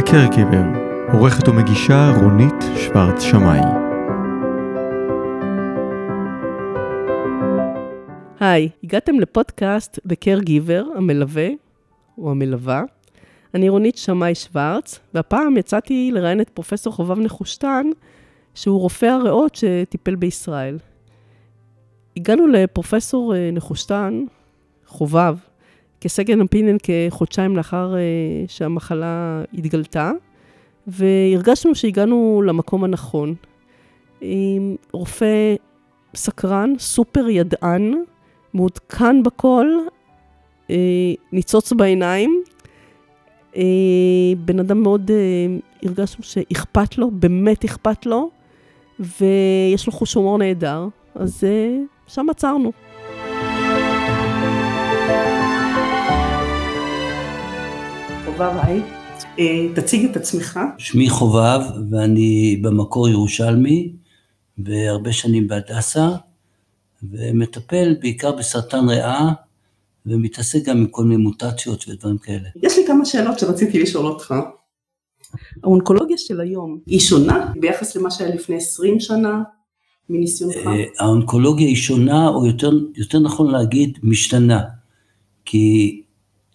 Caregiver, עורכת ומגישה רונית שוורץ שמאי. היי, הגעתם לפודקאסט The Caregiver, המלווה או המלווה. אני רונית שמאי שוורץ, והפעם יצאתי לראיין את פרופסור חובב נחושתן, שהוא רופא הריאות שטיפל בישראל. הגענו לפרופסור אה, נחושתן, חובב, כסגן אופינין כחודשיים לאחר uh, שהמחלה התגלתה, והרגשנו שהגענו למקום הנכון. עם רופא סקרן, סופר ידען, מעודכן בכל, uh, ניצוץ בעיניים. Uh, בן אדם מאוד, הרגשנו שאכפת לו, באמת אכפת לו, ויש לו חוש הומור נהדר, אז שם עצרנו. חובב, היי. אה, תציג את עצמך. שמי חובב, ואני במקור ירושלמי, והרבה שנים בהדסה, ומטפל בעיקר בסרטן ריאה, ומתעסק גם עם כל מיני מוטציות ודברים כאלה. יש לי כמה שאלות שרציתי לשאול אותך. האונקולוגיה של היום היא שונה ביחס למה שהיה לפני 20 שנה, מניסיונך? אה, האונקולוגיה היא שונה, או יותר, יותר נכון להגיד, משתנה. כי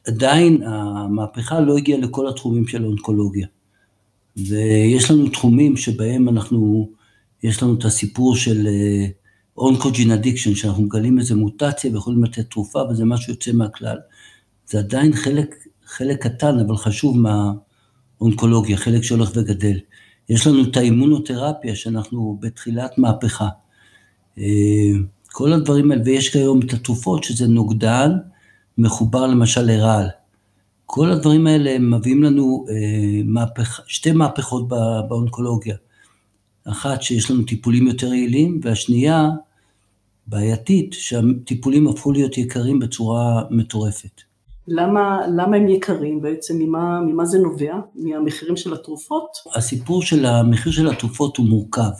עדיין המהפכה לא הגיעה לכל התחומים של האונקולוגיה. ויש לנו תחומים שבהם אנחנו, יש לנו את הסיפור של oncogene אה, addiction, שאנחנו מגלים איזה מוטציה ויכולים לתת תרופה וזה משהו יוצא מהכלל. זה עדיין חלק, חלק קטן אבל חשוב מהאונקולוגיה, חלק שהולך וגדל. יש לנו את האימונותרפיה שאנחנו בתחילת מהפכה. אה, כל הדברים האלה, ויש כיום את התרופות שזה נוגדן, מחובר למשל לרעל. כל הדברים האלה מביאים לנו אה, מהפך, שתי מהפכות בא, באונקולוגיה. אחת שיש לנו טיפולים יותר יעילים, והשנייה בעייתית, שהטיפולים הפכו להיות יקרים בצורה מטורפת. למה, למה הם יקרים בעצם? ממה, ממה זה נובע? מהמחירים של התרופות? הסיפור של המחיר של התרופות הוא מורכב.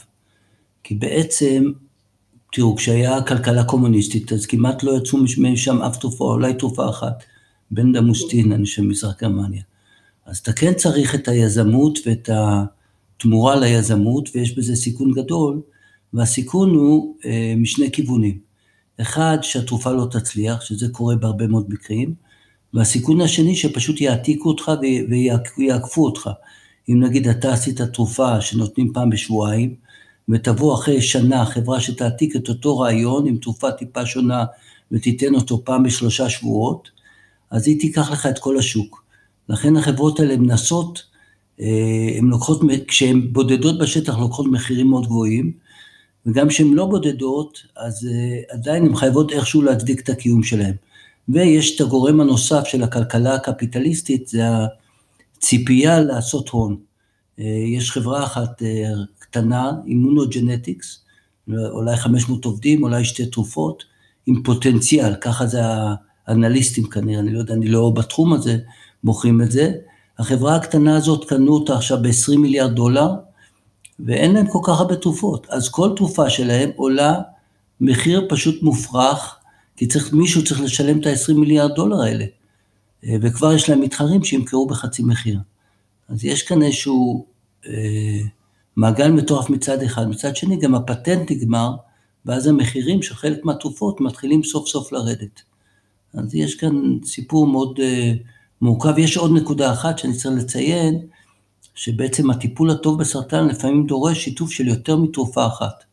כי בעצם תראו, כשהיה כלכלה קומוניסטית, אז כמעט לא יצאו משם אף תרופה, אולי תרופה אחת, בן דמוסטין, חושב, מזרח גרמניה. אז אתה כן צריך את היזמות ואת התמורה ליזמות, ויש בזה סיכון גדול, והסיכון הוא אה, משני כיוונים. אחד, שהתרופה לא תצליח, שזה קורה בהרבה מאוד מקרים, והסיכון השני, שפשוט יעתיקו אותך ויעקפו אותך. אם נגיד אתה עשית תרופה שנותנים פעם בשבועיים, ותבוא אחרי שנה חברה שתעתיק את אותו רעיון עם תרופה טיפה שונה ותיתן אותו פעם בשלושה שבועות, אז היא תיקח לך את כל השוק. לכן החברות האלה מנסות, אה, הן לוקחות, כשהן בודדות בשטח לוקחות מחירים מאוד גבוהים, וגם כשהן לא בודדות, אז אה, עדיין הן חייבות איכשהו להצדיק את הקיום שלהן. ויש את הגורם הנוסף של הכלכלה הקפיטליסטית, זה הציפייה לעשות הון. אה, יש חברה אחת, קטנה, Immunogenetics, אולי 500 עובדים, אולי שתי תרופות, עם פוטנציאל, ככה זה האנליסטים כנראה, אני לא יודע, אני לא בתחום הזה, מוכרים את זה. החברה הקטנה הזאת קנו אותה עכשיו ב-20 מיליארד דולר, ואין להם כל כך הרבה תרופות. אז כל תרופה שלהם עולה מחיר פשוט מופרך, כי צריך, מישהו צריך לשלם את ה-20 מיליארד דולר האלה. וכבר יש להם מתחרים שימכרו בחצי מחיר. אז יש כאן איזשהו אה, מעגל מטורף מצד אחד, מצד שני גם הפטנט נגמר, ואז המחירים של חלק מהתרופות מתחילים סוף סוף לרדת. אז יש כאן סיפור מאוד uh, מורכב. יש עוד נקודה אחת שאני צריך לציין, שבעצם הטיפול הטוב בסרטן לפעמים דורש שיתוף של יותר מתרופה אחת.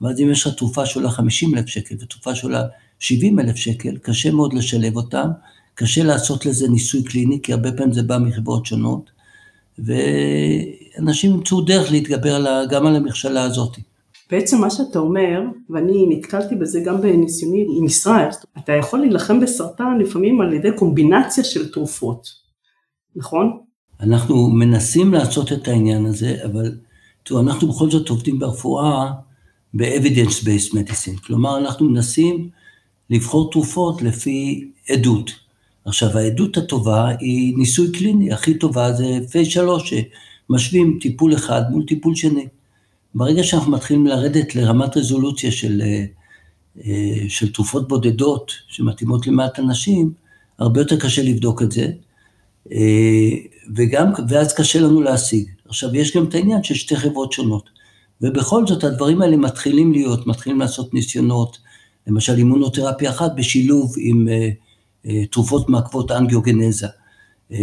ואז אם יש לך תרופה שעולה 50 אלף שקל ותרופה שעולה 70 אלף שקל, קשה מאוד לשלב אותם, קשה לעשות לזה ניסוי קליני, כי הרבה פעמים זה בא מחברות שונות, ואנשים ימצאו דרך להתגבר גם על המכשלה הזאת. בעצם מה שאתה אומר, ואני נתקלתי בזה גם בניסיוני עם ישראל, אתה יכול להילחם בסרטן לפעמים על ידי קומבינציה של תרופות, נכון? אנחנו מנסים לעשות את העניין הזה, אבל תראו, אנחנו בכל זאת עובדים ברפואה ב-evidence-based medicine, כלומר אנחנו מנסים לבחור תרופות לפי עדות. עכשיו העדות הטובה היא ניסוי קליני, הכי טובה זה פייס 3, שמשווים טיפול אחד מול טיפול שני. ברגע שאנחנו מתחילים לרדת לרמת רזולוציה של, אה, אה, של תרופות בודדות שמתאימות למעט אנשים, הרבה יותר קשה לבדוק את זה, וגם, ואז קשה לנו להשיג. עכשיו, יש גם את העניין של שתי חברות שונות. ובכל זאת הדברים האלה מתחילים להיות, מתחילים לעשות ניסיונות, למשל אימונותרפיה אחת בשילוב עם תרופות מעכבות אנגיוגנזה. Uh,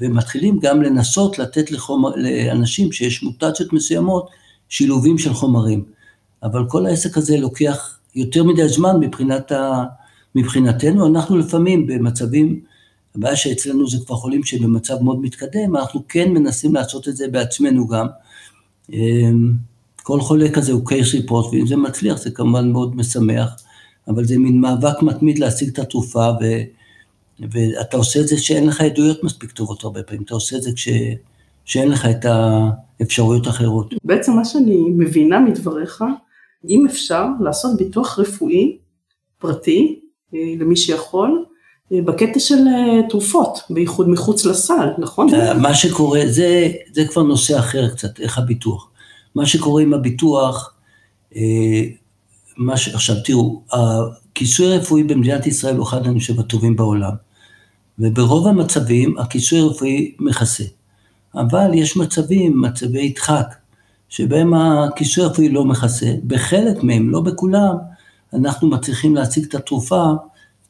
ומתחילים גם לנסות לתת לחומר, לאנשים שיש מוטציות מסוימות, שילובים של חומרים. אבל כל העסק הזה לוקח יותר מדי זמן מבחינת ה, מבחינתנו, אנחנו לפעמים במצבים, הבעיה שאצלנו זה כבר חולים שבמצב מאוד מתקדם, אנחנו כן מנסים לעשות את זה בעצמנו גם. אמ, כל חולה כזה הוא קייס ריפורט, ואם זה מצליח זה כמובן מאוד משמח, אבל זה מין מאבק מתמיד להשיג את התרופה, ו, ואתה עושה את זה שאין לך עדויות מספיק טובות הרבה פעמים, אתה עושה את זה כש, שאין לך את האפשרויות האחרות. בעצם מה שאני מבינה מדבריך, אם אפשר לעשות ביטוח רפואי פרטי אה, למי שיכול, אה, בקטע של אה, תרופות, בייחוד מחוץ לסל, נכון? מה שקורה, זה, זה כבר נושא אחר קצת, איך הביטוח. מה שקורה עם הביטוח, מה ש... עכשיו תראו, הכיסוי הרפואי במדינת ישראל הוא אחד, אני הטובים בעולם. וברוב המצבים הכיסוי הרפואי מכסה. אבל יש מצבים, מצבי דחק, שבהם הכיסוי הרפואי לא מכסה, בחלק מהם, לא בכולם, אנחנו מצליחים להציג את התרופה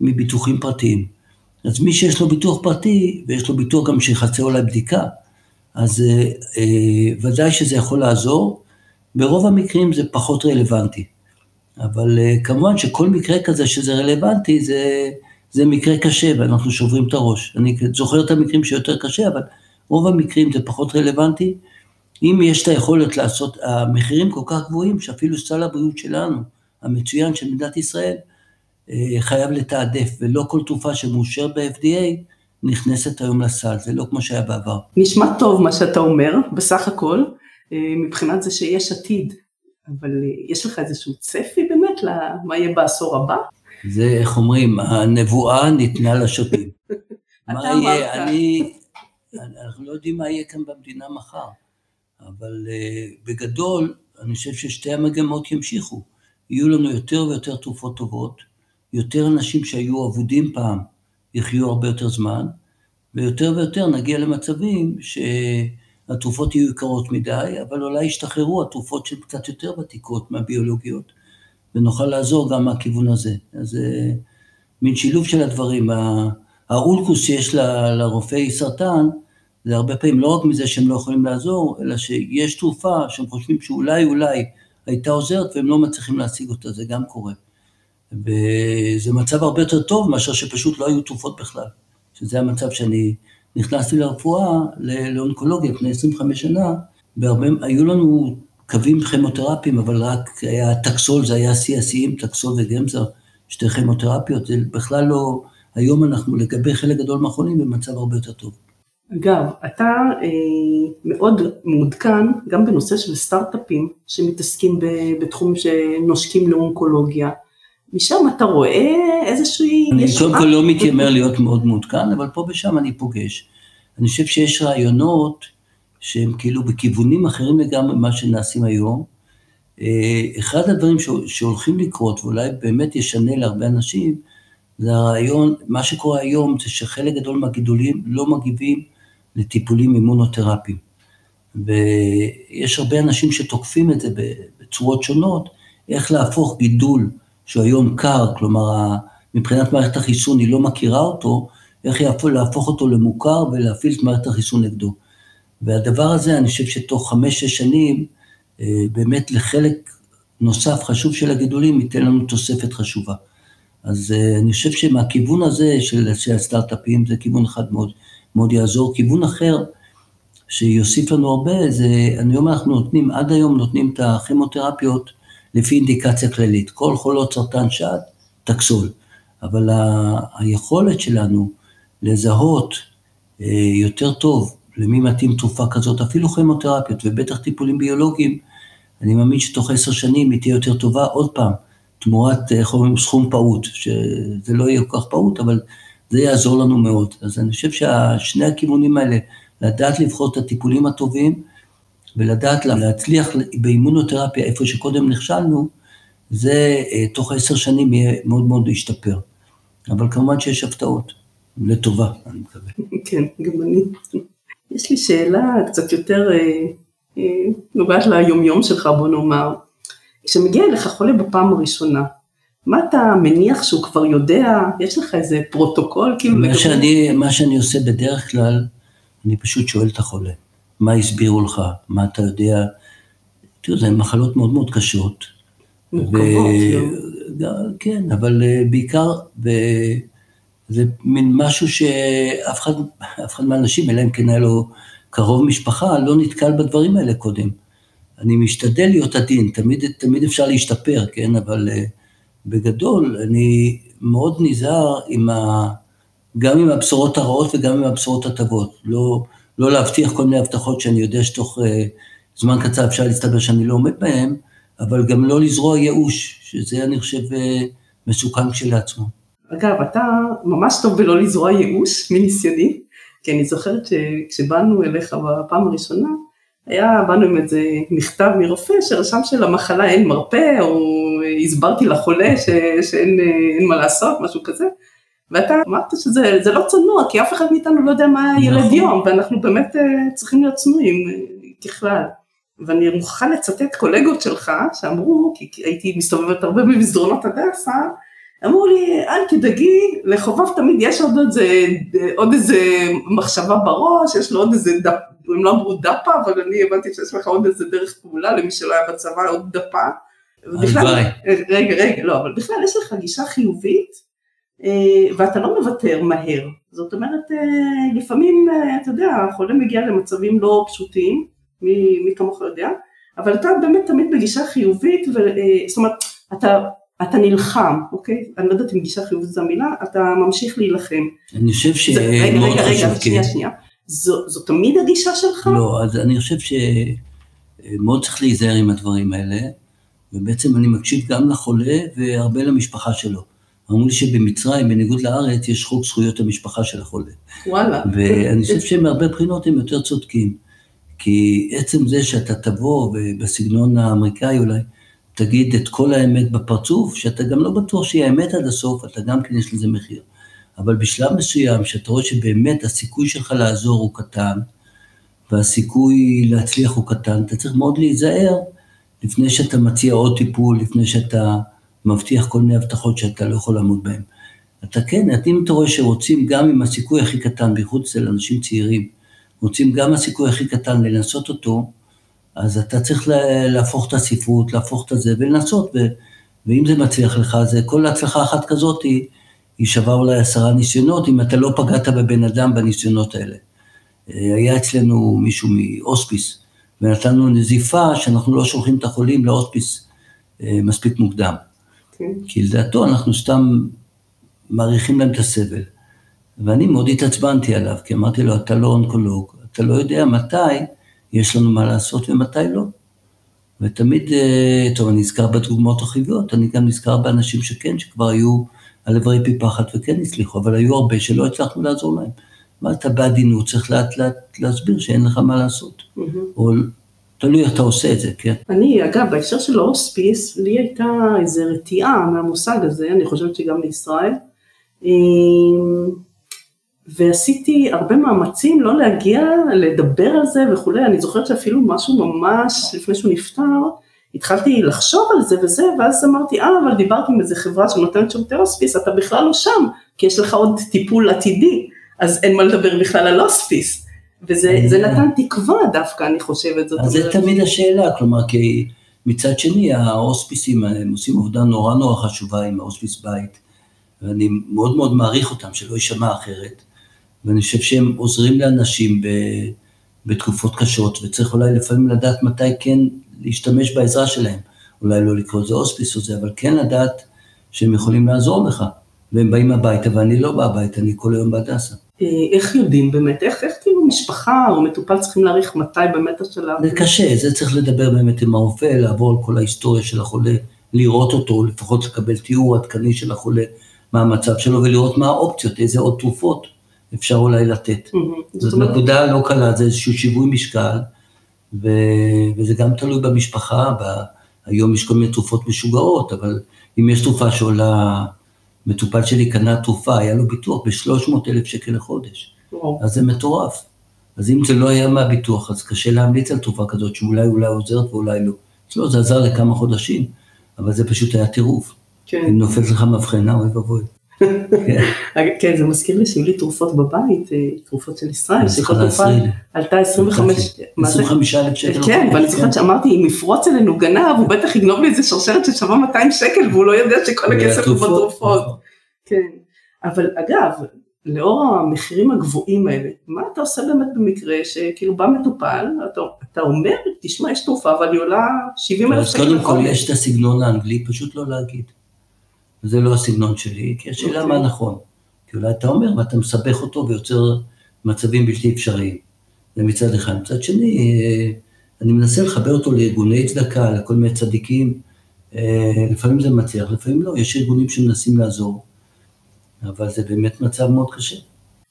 מביטוחים פרטיים. אז מי שיש לו ביטוח פרטי, ויש לו ביטוח גם שיחצה אולי בדיקה, אז אה, אה, ודאי שזה יכול לעזור, ברוב המקרים זה פחות רלוונטי. אבל אה, כמובן שכל מקרה כזה שזה רלוונטי, זה, זה מקרה קשה ואנחנו שוברים את הראש. אני זוכר את המקרים שיותר קשה, אבל רוב המקרים זה פחות רלוונטי. אם יש את היכולת לעשות, המחירים כל כך גבוהים, שאפילו סל הבריאות שלנו, המצוין של מדינת ישראל, אה, חייב לתעדף, ולא כל תרופה שמאושר ב-FDA נכנסת היום לסל, זה לא כמו שהיה בעבר. נשמע טוב מה שאתה אומר, בסך הכל, אה, מבחינת זה שיש עתיד, אבל אה, יש לך איזשהו צפי באמת למה יהיה בעשור הבא? זה, איך אומרים, הנבואה ניתנה לשוטים. מה יהיה, אני, אנחנו לא יודעים מה יהיה כאן במדינה מחר, אבל בגדול, אני חושב ששתי המגמות ימשיכו. יהיו לנו יותר ויותר תרופות טובות, יותר אנשים שהיו אבודים פעם יחיו הרבה יותר זמן, ויותר ויותר נגיע למצבים שהתרופות יהיו יקרות מדי, אבל אולי ישתחררו התרופות שהן קצת יותר ותיקות מהביולוגיות, ונוכל לעזור גם מהכיוון הזה. אז זה מין שילוב של הדברים. האולקוס שיש לרופאי סרטן, זה הרבה פעמים לא רק מזה שהם לא יכולים לעזור, אלא שיש תרופה שהם חושבים שאולי אולי הייתה עוזרת והם לא מצליחים להשיג אותה, זה גם קורה. וזה מצב הרבה יותר טוב מאשר שפשוט לא היו תרופות בכלל, שזה המצב שאני נכנסתי לרפואה, לאונקולוגיה לפני 25 שנה, בהרבה, היו לנו קווים כימותרפיים, אבל רק היה טקסול, זה היה שיא השיאים, טקסול וגמזר, שתי כימותרפיות, זה בכלל לא, היום אנחנו לגבי חלק גדול מהחולים במצב הרבה יותר טוב. אגב, אתה אה, מאוד מעודכן גם בנושא של סטארט-אפים שמתעסקים בתחום שנושקים לאונקולוגיה. משם אתה רואה איזושהי... אני קודם כל לא מתיימר להיות מאוד מעודכן, אבל פה ושם אני פוגש. אני חושב שיש רעיונות שהם כאילו בכיוונים אחרים לגמרי ממה שנעשים היום. אה, אחד הדברים שהולכים לקרות, ואולי באמת ישנה להרבה אנשים, זה הרעיון, מה שקורה היום זה שחלק גדול מהגידולים לא מגיבים לטיפולים אימונותרפיים. ויש הרבה אנשים שתוקפים את זה בצורות שונות, איך להפוך גידול שהוא היום קר, כלומר מבחינת מערכת החיסון היא לא מכירה אותו, איך יהפוך, להפוך אותו למוכר ולהפעיל את מערכת החיסון נגדו. והדבר הזה, אני חושב שתוך חמש-שש שנים, אה, באמת לחלק נוסף חשוב של הגידולים ייתן לנו תוספת חשובה. אז אה, אני חושב שמהכיוון הזה של, של הסטארט-אפים זה כיוון אחד מאוד, מאוד יעזור. כיוון אחר שיוסיף לנו הרבה זה, אני אומר, אנחנו נותנים, עד היום נותנים את הכימותרפיות לפי אינדיקציה כללית. כל חולות סרטן שד, טקסול. אבל ה- היכולת שלנו לזהות אה, יותר טוב למי מתאים תרופה כזאת, אפילו כימותרפיות ובטח טיפולים ביולוגיים, אני מאמין שתוך עשר שנים היא תהיה יותר טובה, עוד פעם, תמורת, איך אומרים, סכום פעוט, שזה לא יהיה כל כך פעוט, אבל זה יעזור לנו מאוד. אז אני חושב ששני הכיוונים האלה, לדעת לבחור את הטיפולים הטובים, ולדעת להצליח באימונותרפיה איפה שקודם נכשלנו, זה אה, תוך עשר שנים יהיה מאוד מאוד להשתפר. אבל כמובן שיש הפתעות. לטובה, אני מקווה. כן, גם אני. יש לי שאלה קצת יותר אה, אה, נוגעת ליומיום שלך, בוא נאמר. כשמגיע אליך חולה בפעם הראשונה, מה אתה מניח שהוא כבר יודע? יש לך איזה פרוטוקול כאילו? מה שאני, מה שאני עושה בדרך כלל, אני פשוט שואל את החולה, מה הסבירו לך, מה אתה יודע, תראו, זה מחלות מאוד מאוד קשות. מורכבות, לא? כן, אבל אה, בעיקר, זה מין משהו שאף אחד, אף אחד מהאנשים, אלא אם כן היה לו קרוב משפחה, לא נתקל בדברים האלה קודם. אני משתדל להיות עדין, תמיד, תמיד אפשר להשתפר, כן, אבל uh, בגדול, אני מאוד נזהר עם ה... גם עם הבשורות הרעות וגם עם הבשורות הטובות. לא, לא להבטיח כל מיני הבטחות שאני יודע שתוך uh, זמן קצר אפשר להסתבר שאני לא עומד בהן, אבל גם לא לזרוע ייאוש, שזה אני חושב uh, מסוכן כשלעצמו. אגב, אתה ממש טוב בלא לזרוע ייאוש, מניסיוני, כי אני זוכרת שכשבאנו אליך בפעם הראשונה, היה, באנו עם איזה מכתב מרופא שרשם שלמחלה אין מרפא, או הסברתי לחולה ש, שאין מה לעשות, משהו כזה, ואתה אמרת שזה לא צנוע, כי אף אחד מאיתנו לא יודע מה ילד נכון. יום, ואנחנו באמת אה, צריכים להיות צנועים אה, ככלל. ואני מוכרחה לצטט קולגות שלך שאמרו, כי הייתי מסתובבת הרבה במסדרונות הדסה, אמרו לי, אל תדאגי, לחובב תמיד יש עוד איזה, עוד איזה מחשבה בראש, יש לו עוד איזה דפ, הם לא אמרו דפה, אבל אני הבנתי שיש לך עוד איזה דרך פעולה למי שלא היה בצבא, עוד דפה. הלוואי. רגע, רגע, לא, אבל בכלל יש לך גישה חיובית, אה, ואתה לא מוותר מהר. זאת אומרת, אה, לפעמים, אה, אתה יודע, החולה מגיע למצבים לא פשוטים, מי כמוך יודע, אבל אתה באמת תמיד בגישה חיובית, ו, זאת אומרת, אתה אתה נלחם, אוקיי? אני לא יודעת אם גישה חיובית זו המילה, אתה ממשיך להילחם. אני חושב שמאוד חשוב, רגע, רגע, רגע, שנייה, שנייה. זו, זו תמיד הגישה שלך? לא, אז אני חושב שמאוד צריך להיזהר עם הדברים האלה, ובעצם אני מקשיב גם לחולה והרבה למשפחה שלו. אמרו לי שבמצרים, בניגוד לארץ, יש חוק זכויות המשפחה של החולה. וואלה. ואני חושב שמהרבה בחינות הם יותר צודקים. כי עצם זה שאתה תבוא, ובסגנון האמריקאי אולי, תגיד את כל האמת בפרצוף, שאתה גם לא בטוח שהיא האמת עד הסוף, אתה גם כן יש לזה מחיר. אבל בשלב מסוים, שאתה רואה שבאמת הסיכוי שלך לעזור הוא קטן, והסיכוי להצליח הוא קטן, אתה צריך מאוד להיזהר לפני שאתה מציע עוד טיפול, לפני שאתה מבטיח כל מיני הבטחות שאתה לא יכול לעמוד בהן. אתה כן, אם אתה רואה שרוצים גם עם הסיכוי הכי קטן, בייחוד אצל אנשים צעירים, רוצים גם הסיכוי הכי קטן לנסות אותו, אז אתה צריך להפוך את הספרות, להפוך את זה ולנסות, ו, ואם זה מצליח לך, זה כל הצלחה אחת כזאת היא, היא שווה אולי עשרה ניסיונות, אם אתה לא פגעת בבן אדם בניסיונות האלה. אה, היה אצלנו מישהו מהוספיס, ונתנו נזיפה שאנחנו לא שולחים את החולים להוספיס אה, מספיק מוקדם. כן. כי לדעתו אנחנו סתם מעריכים להם את הסבל. ואני מאוד התעצבנתי עליו, כי אמרתי לו, אתה לא אונקולוג, אתה לא יודע מתי יש לנו מה לעשות ומתי לא. ותמיד, אה, טוב, אני נזכר בדוגמאות החיוביות, אני גם נזכר באנשים שכן, שכבר היו על איברי פי פחת וכן הצליחו, אבל היו הרבה שלא הצלחנו לעזור להם. מה אתה בעדינות, צריך לאט לאט להסביר שאין לך מה לעשות. Mm-hmm. או תלוי איך אתה עושה את זה, כן. אני, אגב, בהקשר של ההוספיס, לי הייתה איזו רתיעה מהמושג הזה, אני חושבת שגם לישראל. ועשיתי הרבה מאמצים לא להגיע, לדבר על זה וכולי, אני זוכרת שאפילו משהו ממש לפני שהוא נפטר, התחלתי לחשוב על זה וזה, ואז אמרתי, אה, אבל דיברתי עם איזה חברה שנותנת שירותי הוספיס, אתה בכלל לא שם, כי יש לך עוד טיפול עתידי, אז אין מה לדבר בכלל על הוספיס. וזה נתן תקווה דווקא, אני חושבת. זאת אז זה תמיד השאלה, כלומר, כי מצד שני, ההוספיסים, הם עושים עבודה נורא נורא חשובה עם ההוספיס בית, ואני מאוד מאוד מעריך אותם, שלא יישמע אחרת. ואני חושב שהם עוזרים לאנשים ב, בתקופות קשות, וצריך אולי לפעמים לדעת מתי כן להשתמש בעזרה שלהם. אולי לא לקרוא לזה הוספיס או זה, אבל כן לדעת שהם יכולים לעזור לך. והם באים הביתה, ואני לא בא הביתה, אני כל היום בהדסה. אה, איך יודעים באמת, איך, איך כאילו משפחה או מטופל צריכים להעריך מתי באמת השלב? זה קשה, זה צריך לדבר באמת עם הרופא, לעבור על כל ההיסטוריה של החולה, לראות אותו, לפחות לקבל תיאור עדכני של החולה, מה המצב שלו, ולראות מה האופציות, איזה עוד תרופות אפשר אולי לתת. זאת אומרת... נקודה לא קלה, זה איזשהו שיווי משקל, ו... וזה גם תלוי במשפחה, ב... היום יש כל מיני תרופות משוגעות, אבל אם יש תרופה שעולה מטופל שלי קנה תרופה, היה לו ביטוח ב-300 אלף שקל לחודש. וואו. אז זה מטורף. אז אם זה לא היה מהביטוח, אז קשה להמליץ על תרופה כזאת, שאולי אולי עוזרת ואולי לא. אצלו זה עזר לכמה חודשים, אבל זה פשוט היה טירוף. כן. אם נופלת לך מבחנה, אוי ואבוי. כן. כן, זה מזכיר לי שהיו לי תרופות בבית, אה, תרופות של ישראל, אז שכל תרופה. עלתה 25, מה זה? 25 אלף שקל. כן, ואני זוכרת כן. שאמרתי, אם יפרוץ עלינו גנב, הוא בטח יגנוב לי איזה שרשרת ששווה 200 שקל, והוא לא יודע שכל הכסף הוא בתרופות. נכון. כן. אבל אגב, לאור המחירים הגבוהים האלה, מה אתה עושה באמת במקרה שכאילו בא מטופל, אתה, אתה אומר, תשמע, יש תרופה, אבל היא עולה 70 אלף אז שקל קודם כל. יש את הסגנון האנגלי, פשוט לא להגיד. זה לא הסגנון שלי, כי השאלה אוקיי. מה נכון. כי אולי אתה אומר ואתה מסבך אותו ויוצר מצבים בלתי אפשריים. זה מצד אחד. מצד שני, אה, אני מנסה לחבר אותו לארגוני צדקה, לכל מיני צדיקים. אה, לפעמים זה מצליח, לפעמים לא. יש ארגונים שמנסים לעזור, אבל זה באמת מצב מאוד קשה.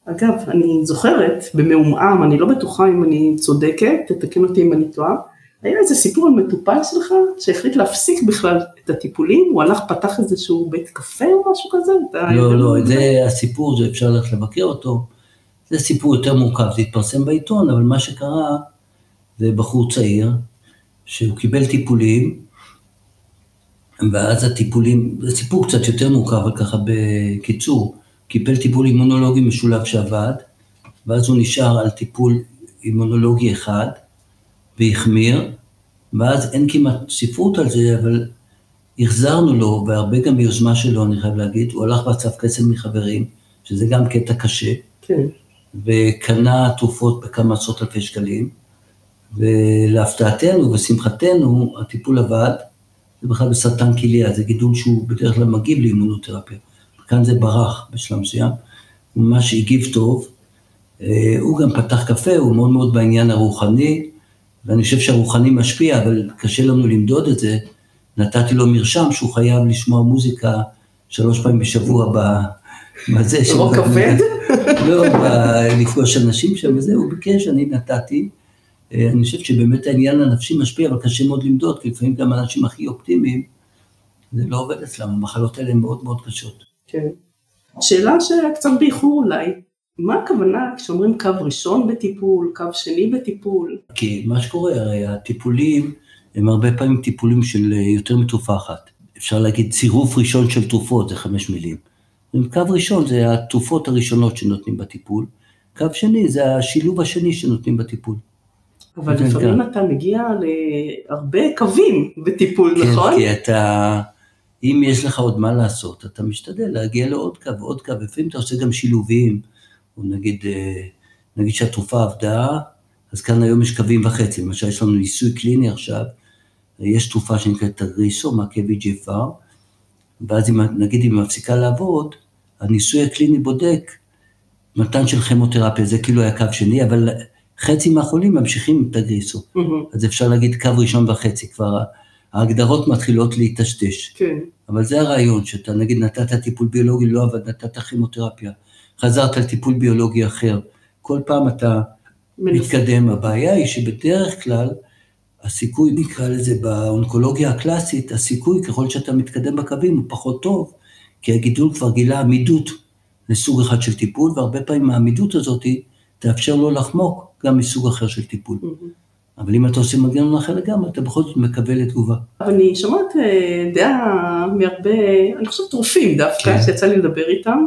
אגב, אני זוכרת, במעומעם, אני לא בטוחה אם אני צודקת, תתקן אותי אם אני טועה, היה איזה סיפור על מטופל שלך שהחליט להפסיק בכלל את הטיפולים, הוא הלך, פתח איזשהו בית קפה או משהו כזה? לא, לא, מה זה הסיפור, זה אפשר ללכת לבקר אותו. זה סיפור יותר מורכב, זה התפרסם בעיתון, אבל מה שקרה, זה בחור צעיר, שהוא קיבל טיפולים, ואז הטיפולים, זה סיפור קצת יותר מורכב, אבל ככה בקיצור, קיבל טיפול אימונולוגי משולב שעבד, ואז הוא נשאר על טיפול אימונולוגי אחד, והחמיר, ואז אין כמעט ספרות על זה, אבל החזרנו לו, והרבה גם ביוזמה שלו, אני חייב להגיד, הוא הלך ואסף כסף מחברים, שזה גם קטע קשה, כן, וקנה תרופות בכמה עשרות אלפי שקלים, ולהפתעתנו ושמחתנו, הטיפול עבד, זה בכלל בסרטן כליה, זה גידול שהוא בדרך כלל מגיב לאימונותרפיה. כאן זה ברח בשלב מסוים, הוא ממש הגיב טוב. אה, הוא גם פתח קפה, הוא מאוד מאוד בעניין הרוחני, ואני חושב שהרוחני משפיע, אבל קשה לנו למדוד את זה. נתתי לו מרשם שהוא חייב לשמוע מוזיקה שלוש פעמים בשבוע ב... בזה. רוק כבד? לא, ב- לפגוש אנשים שם וזה, הוא ביקש, אני נתתי. אה, אני חושב שבאמת העניין הנפשי משפיע, אבל קשה מאוד למדוד, כי לפעמים גם האנשים הכי אופטימיים, זה לא עובד אצלם, המחלות האלה הן מאוד מאוד קשות. כן. שאלה שקצת באיחור אולי, מה הכוונה כשאומרים קו ראשון בטיפול, קו שני בטיפול? כי מה שקורה, הרי הטיפולים הם הרבה פעמים טיפולים של אה, יותר מתרופה אחת. אפשר להגיד צירוף ראשון של תרופות, זה חמש מילים. קו ראשון זה התרופות הראשונות שנותנים בטיפול, קו שני זה השילוב השני שנותנים בטיפול. אבל כן, לפעמים כן. אתה מגיע להרבה קווים בטיפול, כן, נכון? כי אתה, אם יש לך עוד מה לעשות, אתה משתדל להגיע לעוד קו ועוד קו, לפעמים אתה עושה גם שילובים, או נגיד, אה, נגיד שהתרופה עבדה, אז כאן היום יש קווים וחצי, למשל יש לנו ניסוי קליני עכשיו, יש תרופה שנקראת תגריסו, מעקה VGFR, ואז אם, נגיד אם היא מפסיקה לעבוד, הניסוי הקליני בודק מתן של כימותרפיה, זה כאילו היה קו שני, אבל חצי מהחולים ממשיכים עם תגריסו. מהמם, אז אפשר להגיד קו ראשון וחצי, כבר ההגדרות מתחילות להיטשטש. כן, אבל זה הרעיון, שאתה נגיד נתת טיפול ביולוגי, לא עבד, נתת כימותרפיה, חזרת לטיפול ביולוגי אחר, כל פעם אתה מנסה. מתקדם. הבעיה היא שבדרך כלל, הסיכוי, נקרא לזה באונקולוגיה הקלאסית, הסיכוי ככל שאתה מתקדם בקווים הוא פחות טוב, כי הגידול כבר גילה עמידות לסוג אחד של טיפול, והרבה פעמים העמידות הזאת תאפשר לו לחמוק גם מסוג אחר של טיפול. מהמם. אבל אם אתה עושה מנגנון אחר לגמרי, אתה בכל זאת מקבל לתגובה. אני שומעת אה, דעה מהרבה, אני חושבת רופאים דווקא, כן. שיצא לי לדבר איתם,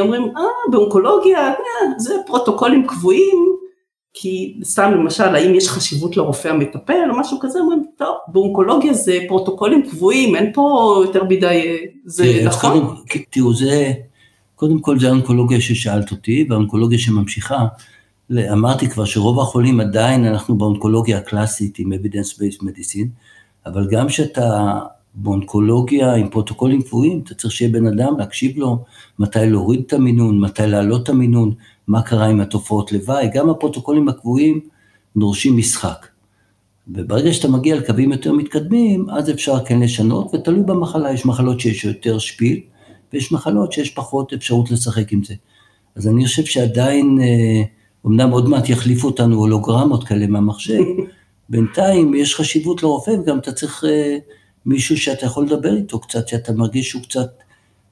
אומרים, אה, באונקולוגיה, אה, זה פרוטוקולים קבועים, כי סתם למשל, האם יש חשיבות לרופא המטפל או משהו כזה, אומרים, טוב, באונקולוגיה זה פרוטוקולים קבועים, אין פה יותר מדי, אה, זה אז נכון? תראו, זה, קודם כל זה האונקולוגיה ששאלת אותי, והאונקולוגיה שממשיכה. אמרתי כבר שרוב החולים עדיין אנחנו באונקולוגיה הקלאסית עם evidence-based medicine, אבל גם כשאתה באונקולוגיה עם פרוטוקולים קבועים, אתה צריך שיהיה בן אדם, להקשיב לו, מתי להוריד את המינון, מתי להעלות את המינון, מה קרה עם התופעות לוואי, גם הפרוטוקולים הקבועים דורשים משחק. וברגע שאתה מגיע לקווים יותר מתקדמים, אז אפשר כן לשנות, ותלוי במחלה, יש מחלות שיש יותר שפיל, ויש מחלות שיש פחות אפשרות לשחק עם זה. אז אני חושב שעדיין, אה, אמנם עוד מעט יחליפו אותנו הולוגרמות כאלה מהמחשב, בינתיים יש חשיבות לרופא, וגם אתה צריך אה, מישהו שאתה יכול לדבר איתו קצת, שאתה מרגיש שהוא קצת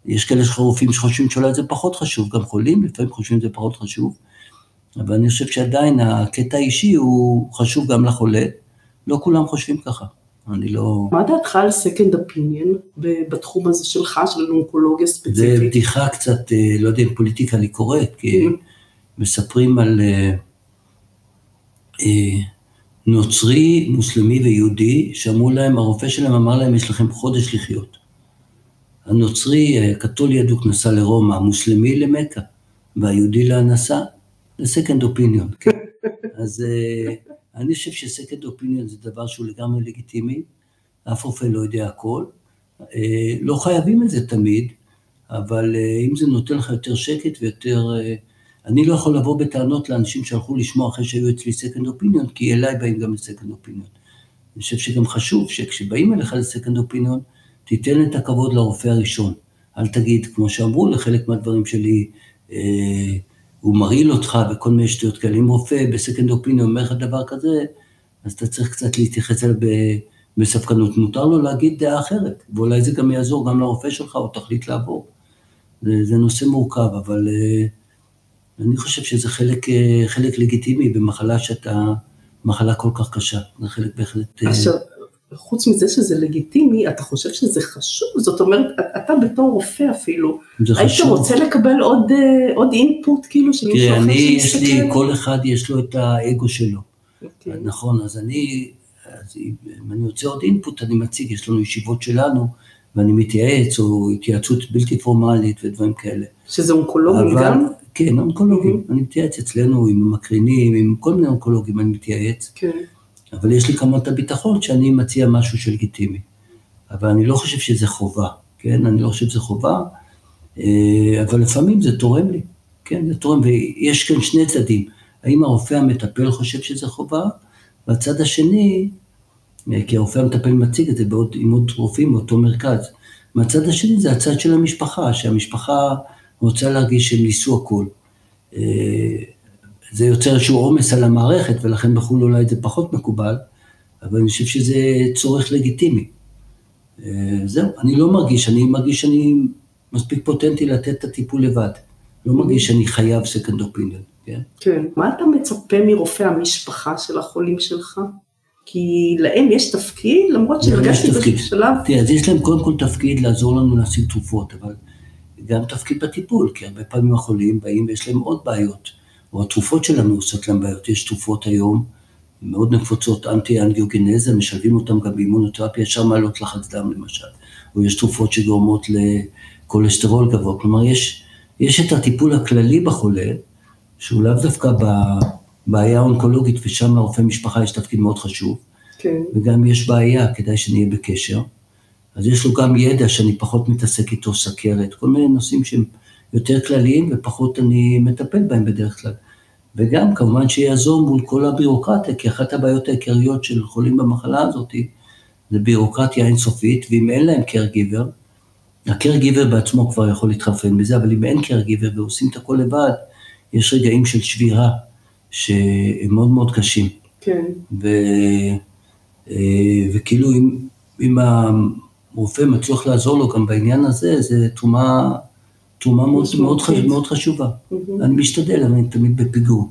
יש כאלה רופאים שחושבים שאולי זה פחות חשוב, גם חולים לפעמים חושבים שזה פחות חשוב, אבל אני חושב שעדיין הקטע האישי הוא חשוב גם לחולה, לא כולם חושבים ככה. אני לא... מה דעתך על second opinion בתחום הזה שלך, של אונקולוגיה ספציפית? זה בדיחה קצת, אה, לא יודע אם פוליטיקלי קורקט, כי mm-hmm. מספרים על אה, אה, נוצרי, מוסלמי ויהודי, שאמרו להם, הרופא שלהם אמר להם, יש לכם חודש לחיות. הנוצרי, קתולי אדוק, נסע לרומא, המוסלמי למכה, והיהודי second opinion. כן. אז אני חושב ש-second opinion זה דבר שהוא לגמרי לגיטימי, אף רופא לא יודע הכל. אה, לא חייבים את זה תמיד, אבל אה, אם זה נותן לך יותר שקט ויותר... אה, אני לא יכול לבוא בטענות לאנשים שהלכו לשמוע אחרי שהיו אצלי second opinion, כי אליי באים גם ל-second opinion. אני חושב שגם חשוב שכשבאים אליך ל-second opinion, תיתן את הכבוד לרופא הראשון. אל תגיד, כמו שאמרו לחלק מהדברים שלי, אה, הוא מרעיל אותך וכל מיני שטויות כאלה. אם רופא בסקנד אופיני אומר לך דבר כזה, אז אתה צריך קצת להתייחס אליו בספקנות. מותר לו להגיד דעה אחרת, ואולי זה גם יעזור גם לרופא שלך, או תחליט לעבור. זה, זה נושא מורכב, אבל uh, אני חושב שזה חלק, uh, חלק לגיטימי במחלה שאתה, מחלה כל כך קשה. זה חלק בהחלט... Uh, עכשיו, חוץ מזה שזה לגיטימי, אתה חושב שזה חשוב? זאת אומרת, אתה בתור רופא אפילו, היית רוצה לקבל עוד, אה, עוד אינפוט כאילו של מישהו אחר שיסתכל? תראה, אני, לי, כל אחד יש לו את האגו שלו. Okay. אוקיי. נכון, אז אני, אז אם אני רוצה עוד אינפוט, אני מציג, יש לנו ישיבות שלנו, ואני מתייעץ, או התייעצות בלתי פורמלית ודברים כאלה. שזה אונקולוגים גם? כן, אונקולוגים. Mm-hmm. אני מתייעץ אצלנו עם מקרינים, עם כל מיני אונקולוגים אני מתייעץ. כן. Okay. אבל יש לי כמובן את הביטחון שאני מציע משהו שלגיטימי. אבל אני לא חושב שזה חובה, כן? אני לא חושב שזה חובה, אה, אבל לפעמים זה תורם לי, כן? זה תורם, ויש כאן שני צדדים. האם הרופא המטפל חושב שזה חובה? והצד השני, אה, כי הרופא המטפל מציג את זה בעוד, עם עוד רופאים באותו מרכז. מהצד השני זה הצד של המשפחה, שהמשפחה רוצה להרגיש שהם ניסו הכול. אה, זה יוצר איזשהו עומס על המערכת, ולכן בחו"ל אולי זה פחות מקובל, אבל אני חושב שזה צורך לגיטימי. אה, זהו, אני לא מרגיש, אני מרגיש שאני מספיק פוטנטי לתת את הטיפול לבד. לא מרגיש שאני חייב second opinion, כן? כן. מה אתה מצפה מרופאי המשפחה של החולים שלך? כי להם יש תפקיד, למרות שהרגשתי בשלב... תראה, אז יש להם קודם כל תפקיד לעזור לנו להשיג תרופות, אבל גם תפקיד בטיפול, כי הרבה פעמים החולים באים ויש להם עוד בעיות. או התרופות שלנו עושות להם בעיות. יש תרופות היום מאוד נפוצות, אנטי-אנגיוגנזה, משלבים אותם גם באימונותרפיה, אפשר מעלות לחץ דם למשל. או יש תרופות שגורמות לכולסטרול גבוה. כלומר, יש, יש את הטיפול הכללי בחולה, שהוא לאו דווקא בבעיה האונקולוגית, ושם לרופא משפחה יש תפקיד מאוד חשוב. כן. וגם יש בעיה, כדאי שנהיה בקשר. אז יש לו גם ידע שאני פחות מתעסק איתו, סכרת, כל מיני נושאים שהם יותר כלליים ופחות אני מטפל בהם בדרך כלל. וגם כמובן שיעזור מול כל הבירוקרטיה, כי אחת הבעיות העיקריות של חולים במחלה הזאת זה בירוקרטיה אינסופית, ואם אין להם caregiver, ה-caregiver בעצמו כבר יכול להתחרפן בזה, אבל אם אין caregiver ועושים את הכל לבד, יש רגעים של שבירה שהם מאוד מאוד קשים. כן. ו, אה, וכאילו אם, אם הרופא מצליח לעזור לו גם בעניין הזה, זה תרומה תרומה מאוד, מאוד, חשוב, מאוד חשובה. Mm-hmm. אני משתדל, אני תמיד בפיגור.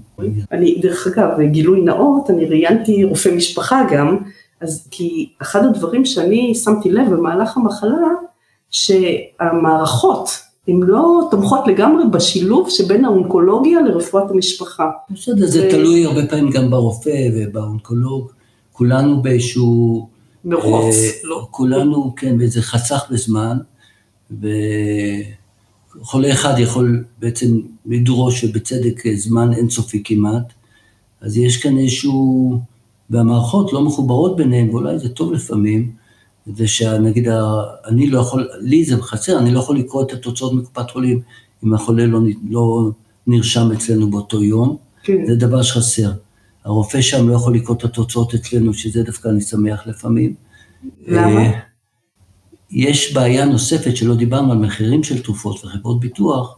אני, דרך אגב, גילוי נאות, אני ראיינתי רופא משפחה גם, אז כי אחד הדברים שאני שמתי לב במהלך המחלה, שהמערכות, הן לא תומכות לגמרי בשילוב שבין האונקולוגיה לרפואת המשפחה. בסדר, זה תלוי הרבה פעמים גם ברופא ובאונקולוג, כולנו באיזשהו... מרוץ, אה, לא? כולנו, כן, באיזה חסך בזמן, ו... חולה אחד יכול בעצם לדרוש, ובצדק, זמן אינסופי כמעט, אז יש כאן איזשהו, והמערכות לא מחוברות ביניהן, ואולי זה טוב לפעמים, זה שנגיד, אני לא יכול, לי זה חסר, אני לא יכול לקרוא את התוצאות מקופת חולים אם החולה לא, לא נרשם אצלנו באותו יום, כן. זה דבר שחסר. הרופא שם לא יכול לקרוא את התוצאות אצלנו, שזה דווקא אני שמח לפעמים. למה? אה, יש בעיה נוספת שלא דיברנו על מחירים של תרופות וחברות ביטוח,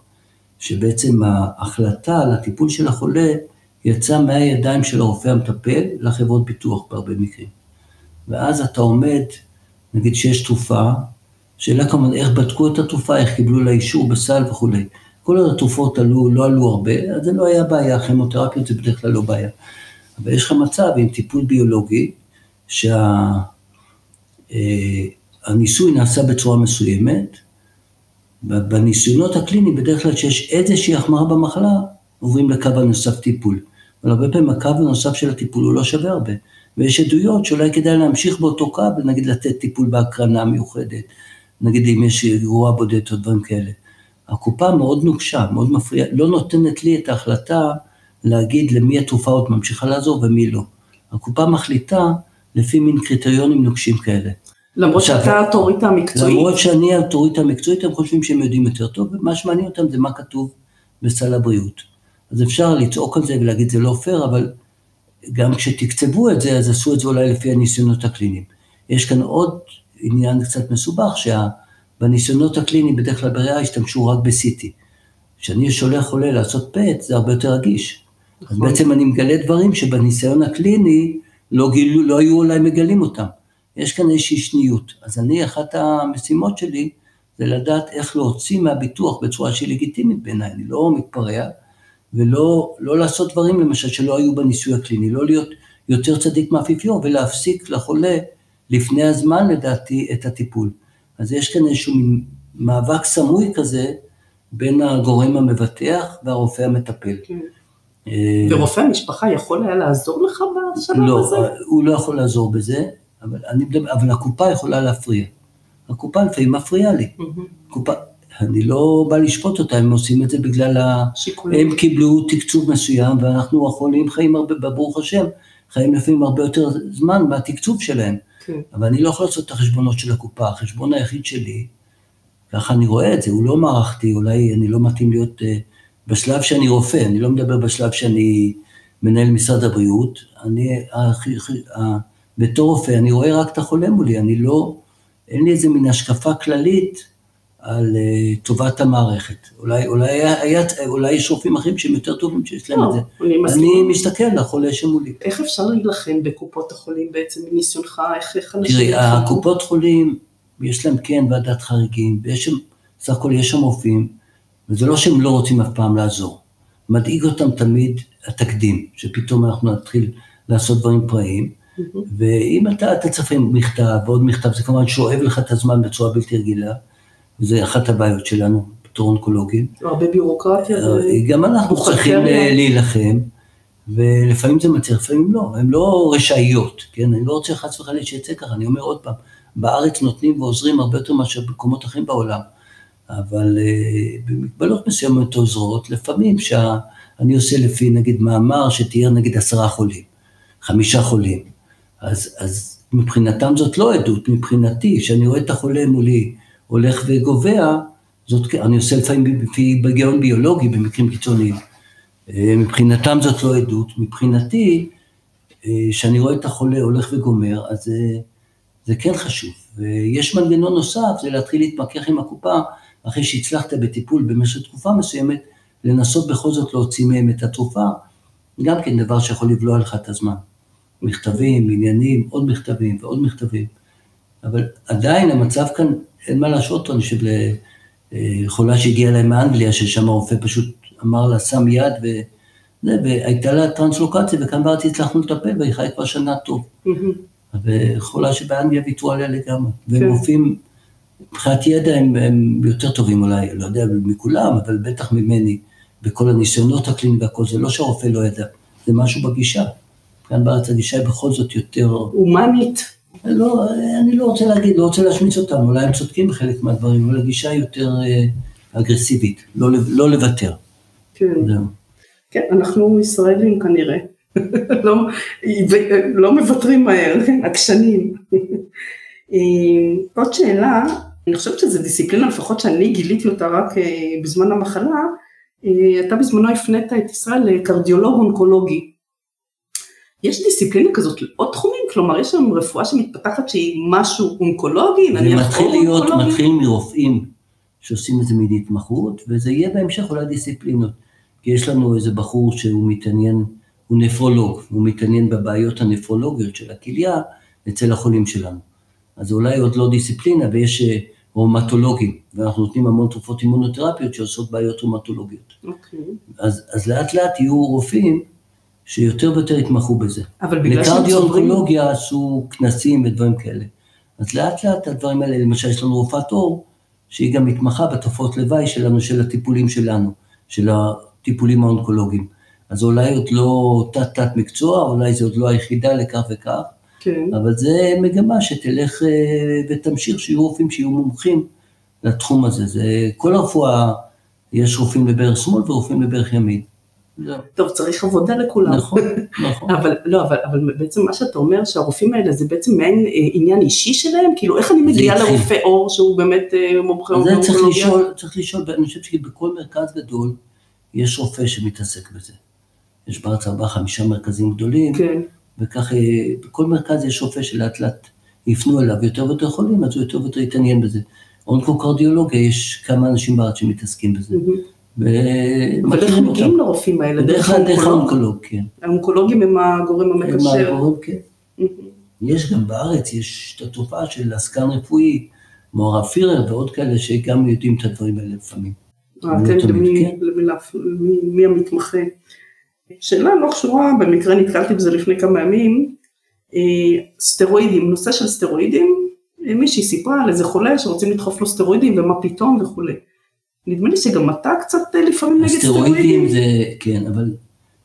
שבעצם ההחלטה על הטיפול של החולה יצאה מהידיים של הרופא המטפל לחברות ביטוח בהרבה מקרים. ואז אתה עומד, נגיד שיש תרופה שאלה כמובן איך בדקו את התרופה, איך קיבלו לה אישור בסל וכולי. כל התרופות עלו, לא עלו הרבה, אז זה לא היה בעיה, כימותרפיות זה בדרך כלל לא בעיה. אבל יש לך מצב עם טיפול ביולוגי, שהניסוי שה, אה, נעשה בצורה מסוימת, בניסיונות הקליניים בדרך כלל כשיש איזושהי החמרה במחלה, עוברים לקו הנוסף טיפול. אבל הרבה פעמים הקו הנוסף של הטיפול הוא לא שווה הרבה. ויש עדויות שאולי כדאי להמשיך באותו קו, נגיד לתת טיפול בהקרנה מיוחדת, נגיד אם יש אירוע בודד או דברים כאלה. הקופה מאוד נוקשה, מאוד מפריעה, לא נותנת לי את ההחלטה להגיד למי התרופה עוד ממשיכה לעזור ומי לא. הקופה מחליטה לפי מין קריטריונים נוקשים כאלה. למרות שאתה האוטוריטה המקצועית. למרות שאני האוטוריטה המקצועית, הם חושבים שהם יודעים יותר טוב, ומה שמעניין אותם זה מה כתוב בסל הבריאות. אז אפשר לצעוק על זה ולהגיד זה לא פייר, אבל גם כשתקצבו את זה, אז עשו את זה אולי לפי הניסיונות הקליניים. יש כאן עוד עניין קצת מסובך, שבניסיונות הקליניים בדרך כלל בריאה השתמשו רק ב-CT. כשאני שולח חולה לעשות PET זה הרבה יותר רגיש. אז נכון. בעצם אני מגלה דברים שבניסיון הקליני לא, גילו, לא היו אולי מגלים אותם. יש כאן איזושהי שניות. אז אני, אחת המשימות שלי זה לדעת איך להוציא מהביטוח בצורה שהיא לגיטימית בעיניי, אני לא מתפרע, ולא לא לעשות דברים למשל שלא היו בניסוי הקליני, לא להיות יותר צדיק מהאפיפיור ולהפסיק לחולה לפני הזמן לדעתי את הטיפול. אז יש כאן איזשהו מאבק סמוי כזה בין הגורם המבטח והרופא המטפל. כן. אה, ורופא המשפחה יכול היה לעזור לך בשלב לא, הזה? לא, הוא לא יכול לעזור בזה, אבל, אני, אבל הקופה יכולה להפריע. הקופה לפעמים מפריעה לי. קופה, אני לא בא לשפוט אותה, הם עושים את זה בגלל ה... שיקולים. הם קיבלו תקצוב מסוים, ואנחנו החולים חיים הרבה, ברוך השם, חיים לפעמים הרבה יותר זמן מהתקצוב שלהם. כן. אבל אני לא יכול לעשות את החשבונות של הקופה, החשבון היחיד שלי, ככה אני רואה את זה, הוא לא מערכתי, אולי אני לא מתאים להיות, uh, בשלב שאני רופא, אני לא מדבר בשלב שאני מנהל משרד הבריאות, אני, uh, uh, בתור רופא, אני רואה רק את החולה מולי, אני לא, אין לי איזה מין השקפה כללית על uh, טובת המערכת. אולי, אולי, היה, אולי יש רופאים אחרים שהם יותר טובים שיש להם לא, את זה. אני, אני מסתכל לחולה שמולי. איך אפשר להילחם בקופות החולים בעצם, מניסיונך, איך, איך אנשים... תראי, הקופות חולים, יש להם כן ועדת חריגים, ויש שם, סך הכל יש שם רופאים, וזה לא שהם לא רוצים אף פעם לעזור. מדאיג אותם תמיד התקדים, שפתאום אנחנו נתחיל לעשות דברים פראיים, mm-hmm. ואם אתה, אתה צריך מכתב ועוד מכתב, זה כמובן שואב לך את הזמן בצורה בלתי רגילה. זה אחת הבעיות שלנו בתור אונקולוגים. הרבה ביורוקרטיה. אה, גם אנחנו צריכים להילחם, ולפעמים זה מצליח, לפעמים לא, הן לא רשאיות, כן? אני לא רוצה חס וחלילה שיצא ככה, אני אומר עוד פעם, בארץ נותנים ועוזרים הרבה יותר מאשר במקומות אחרים בעולם, אבל uh, במגבלות מסוימות עוזרות, לפעמים שאני עושה לפי נגיד מאמר שתהיה נגיד עשרה חולים, חמישה חולים, אז, אז מבחינתם זאת לא עדות, מבחינתי, שאני רואה את החולה מולי, הולך וגובע, זאת, אני עושה לפעמים לפי בגיון ביולוגי במקרים קיצוניים. אה, מבחינתם זאת לא עדות, מבחינתי, כשאני אה, רואה את החולה הולך וגומר, אז זה, זה כן חשוב. ויש מנגנון נוסף, זה להתחיל להתמקח עם הקופה, אחרי שהצלחת בטיפול במשך תקופה מסוימת, לנסות בכל זאת להוציא מהם את התרופה, גם כן דבר שיכול לבלוע לך את הזמן. מכתבים, עניינים, עוד מכתבים ועוד מכתבים. אבל עדיין המצב כאן אין מה להשוות אותו, אני חושב לחולה שהגיעה אליי מאנגליה, ששם הרופא פשוט אמר לה, שם יד, ו... והייתה לה טרנסלוקציה, וכאן בארץ הצלחנו לטפל, והיא חיה כבר שנה טוב. וחולה שבאנגליה ויתרו עליה לגמרי. והם כן. רופאים, מבחינת ידע הם, הם יותר טובים אולי, לא יודע מכולם, אבל בטח ממני, בכל הניסיונות הקליניים והכל, זה לא שהרופא לא ידע, זה משהו בגישה. כאן בארץ הגישה היא בכל זאת יותר... הומנית. לא, אני לא רוצה להגיד, לא רוצה להשמיץ אותם, אולי הם צודקים בחלק מהדברים, אבל הגישה היא יותר אה, אגרסיבית, לא, לא לוותר. כן. כן, אנחנו ישראלים כנראה, לא, לא מוותרים מהר, עקשנים. אה, עוד שאלה, אני חושבת שזו דיסציפלינה, לפחות שאני גיליתי אותה רק אה, בזמן המחלה, אתה בזמנו הפנית את ישראל לקרדיולוג אונקולוגי. יש דיסציפלינה כזאת לעוד תחומים? כלומר, יש שם רפואה שמתפתחת שהיא משהו אונקולוגי, נניח אונקולוגי? זה מתחיל מרופאים שעושים את זה מהתמחות, וזה יהיה בהמשך אולי דיסציפלינות. כי יש לנו איזה בחור שהוא מתעניין, הוא נפרולוג, הוא מתעניין בבעיות הנפרולוגיות של הכליה אצל החולים שלנו. אז אולי עוד לא דיסציפלינה, ויש אה, רומטולוגים, ואנחנו נותנים המון תרופות אימונותרפיות שעושות בעיות רומטולוגיות. אוקיי. אז, אז לאט לאט יהיו רופאים שיותר ויותר יתמחו בזה. אבל בגלל שהם צוברים... לקרדיו-אונקולוגיה עשו כנסים ודברים כאלה. אז לאט לאט הדברים האלה, למשל יש לנו רופאת עור, שהיא גם מתמחה בתופעות לוואי שלנו, של הטיפולים שלנו, של הטיפולים האונקולוגיים. אז אולי עוד לא תת-תת מקצוע, אולי זה עוד לא היחידה לכך וכך, כן. אבל זה מגמה שתלך אה, ותמשיך, שיהיו רופאים שיהיו מומחים לתחום הזה. זה כל הרפואה, יש רופאים לברך שמאל ורופאים לברך ימין. טוב, צריך עבודה לכולם. נכון, נכון. אבל לא, אבל, אבל בעצם מה שאתה אומר, שהרופאים האלה זה בעצם מעין אה, עניין אישי שלהם? כאילו, איך אני מגיעה. לרופא עור שהוא באמת אה, מומחה זה צריך? לשאול, צריך לשאול, אני חושב שבכל מרכז גדול יש רופא שמתעסק בזה. יש בארץ ארבעה, חמישה מרכזים גדולים, כן, וכך אה, בכל מרכז יש רופא שלאט לאט יפנו אליו יותר ויותר חולים, אז הוא יותר ויותר יתעניין בזה. אונקוקרדיולוגיה, יש כמה אנשים בארץ שמתעסקים בזה. אבל איך ומכירים מגיעים. לרופאים האלה? דרך האונקולוג, כן. האונקולוגים הם הגורם הם המקשר. הגורם, כן. יש גם בארץ, יש את התופעה של עסקן רפואי, כמו הרב פירר ועוד כאלה שגם יודעים את הדברים האלה לפעמים. אה, לא אתם, למי, כן. המתמחה? שאלה לא קשורה, במקרה נתקלתי בזה לפני כמה ימים, אה, סטרואידים, נושא של סטרואידים, אה, מישהי סיפרה על איזה חולה שרוצים לדחוף לו סטרואידים ומה פתאום וכולי. נדמה לי שגם אתה קצת אה, לפעמים נגד הסטרואידים סטרואידים. זה, כן, אבל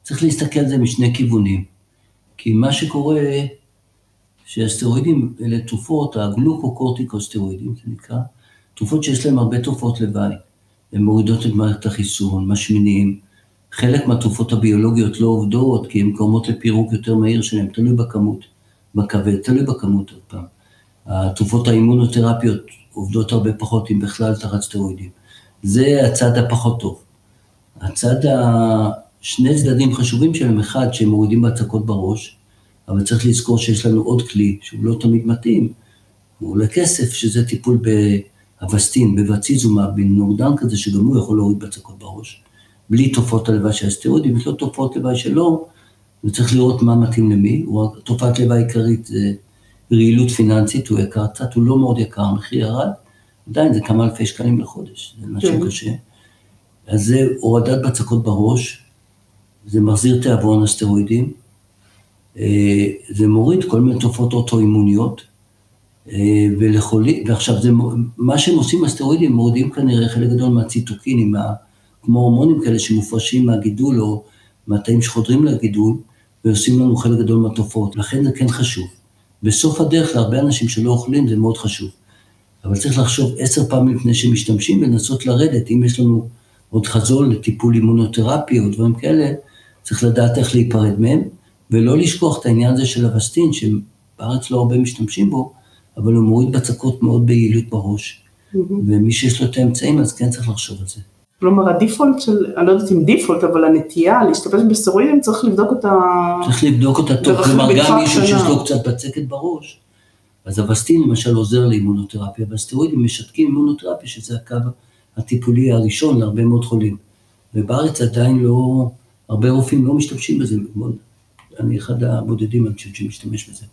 צריך להסתכל על זה משני כיוונים. כי מה שקורה, שהסטרואידים אלה תרופות, הגלוקוקורטיקוסטרואידים זה נקרא, תרופות שיש להן הרבה תופעות לוואי. הן מורידות את מערכת החיסון, משמינים. חלק מהתרופות הביולוגיות לא עובדות כי הן גורמות לפירוק יותר מהיר שלהן, תלוי בכמות, בכבד, תלוי בכמות עוד פעם. התרופות האימונותרפיות עובדות הרבה פחות, אם בכלל, תחת סטרואידים. זה הצד הפחות טוב. הצד ה... שני צדדים חשובים שלהם, אחד, שהם מורידים בהצקות בראש, אבל צריך לזכור שיש לנו עוד כלי שהוא לא תמיד מתאים, הוא עולה כסף, שזה טיפול באבסטין, בבציזומב, בנוגדן כזה, שגם הוא יכול להוריד בהצקות בראש, בלי תופעות הלוואי של הסטרואידים, יש לו תופעות לוואי שלו, וצריך לראות מה מתאים למי, תופעת לוואי העיקרית זה רעילות פיננסית, הוא יקר קצת, הוא לא מאוד יקר, המחיר ירד, עדיין זה כמה אלפי שקלים לחודש, זה משהו כן. קשה. אז זה הורדת בצקות בראש, זה מחזיר תיאבון הסטרואידים, אה, זה מוריד כל מיני תופעות אוטואימוניות, אה, ולחולים, ועכשיו זה, מה שהם עושים הסטרואידים, מורידים כנראה חלק גדול מהציטוקינים, מה, כמו הורמונים כאלה שמופרשים מהגידול או מהתאים שחודרים לגידול, ועושים לנו חלק גדול מהתופעות, לכן זה כן חשוב. בסוף הדרך להרבה אנשים שלא אוכלים זה מאוד חשוב. אבל צריך לחשוב עשר פעמים לפני שמשתמשים ולנסות לרדת, אם יש לנו עוד חזון לטיפול אימונותרפי או דברים כאלה, צריך לדעת איך להיפרד מהם, ולא לשכוח את העניין הזה של אבסטין, שבארץ לא הרבה משתמשים בו, אבל הוא מוריד בצקות מאוד ביעילות בראש, ומי שיש לו את האמצעים אז כן צריך לחשוב על זה. כלומר הדיפולט של, אני לא יודעת אם דיפולט, אבל הנטייה להשתמש בסטרואידים צריך לבדוק אותה. צריך לבדוק אותה טוב, כלומר גם מישהו שיש. לו קצת בצקת בראש, אז אבסטין למשל עוזר לאימונותרפיה, והסטרואידים משתקים אימונותרפיה, שזה הקו הטיפולי הראשון להרבה מאוד חולים. ובארץ עדיין לא, הרבה רופאים לא משתמשים בזה, מאוד- אני אחד הבודדים אני חושב שמשתמש בזה.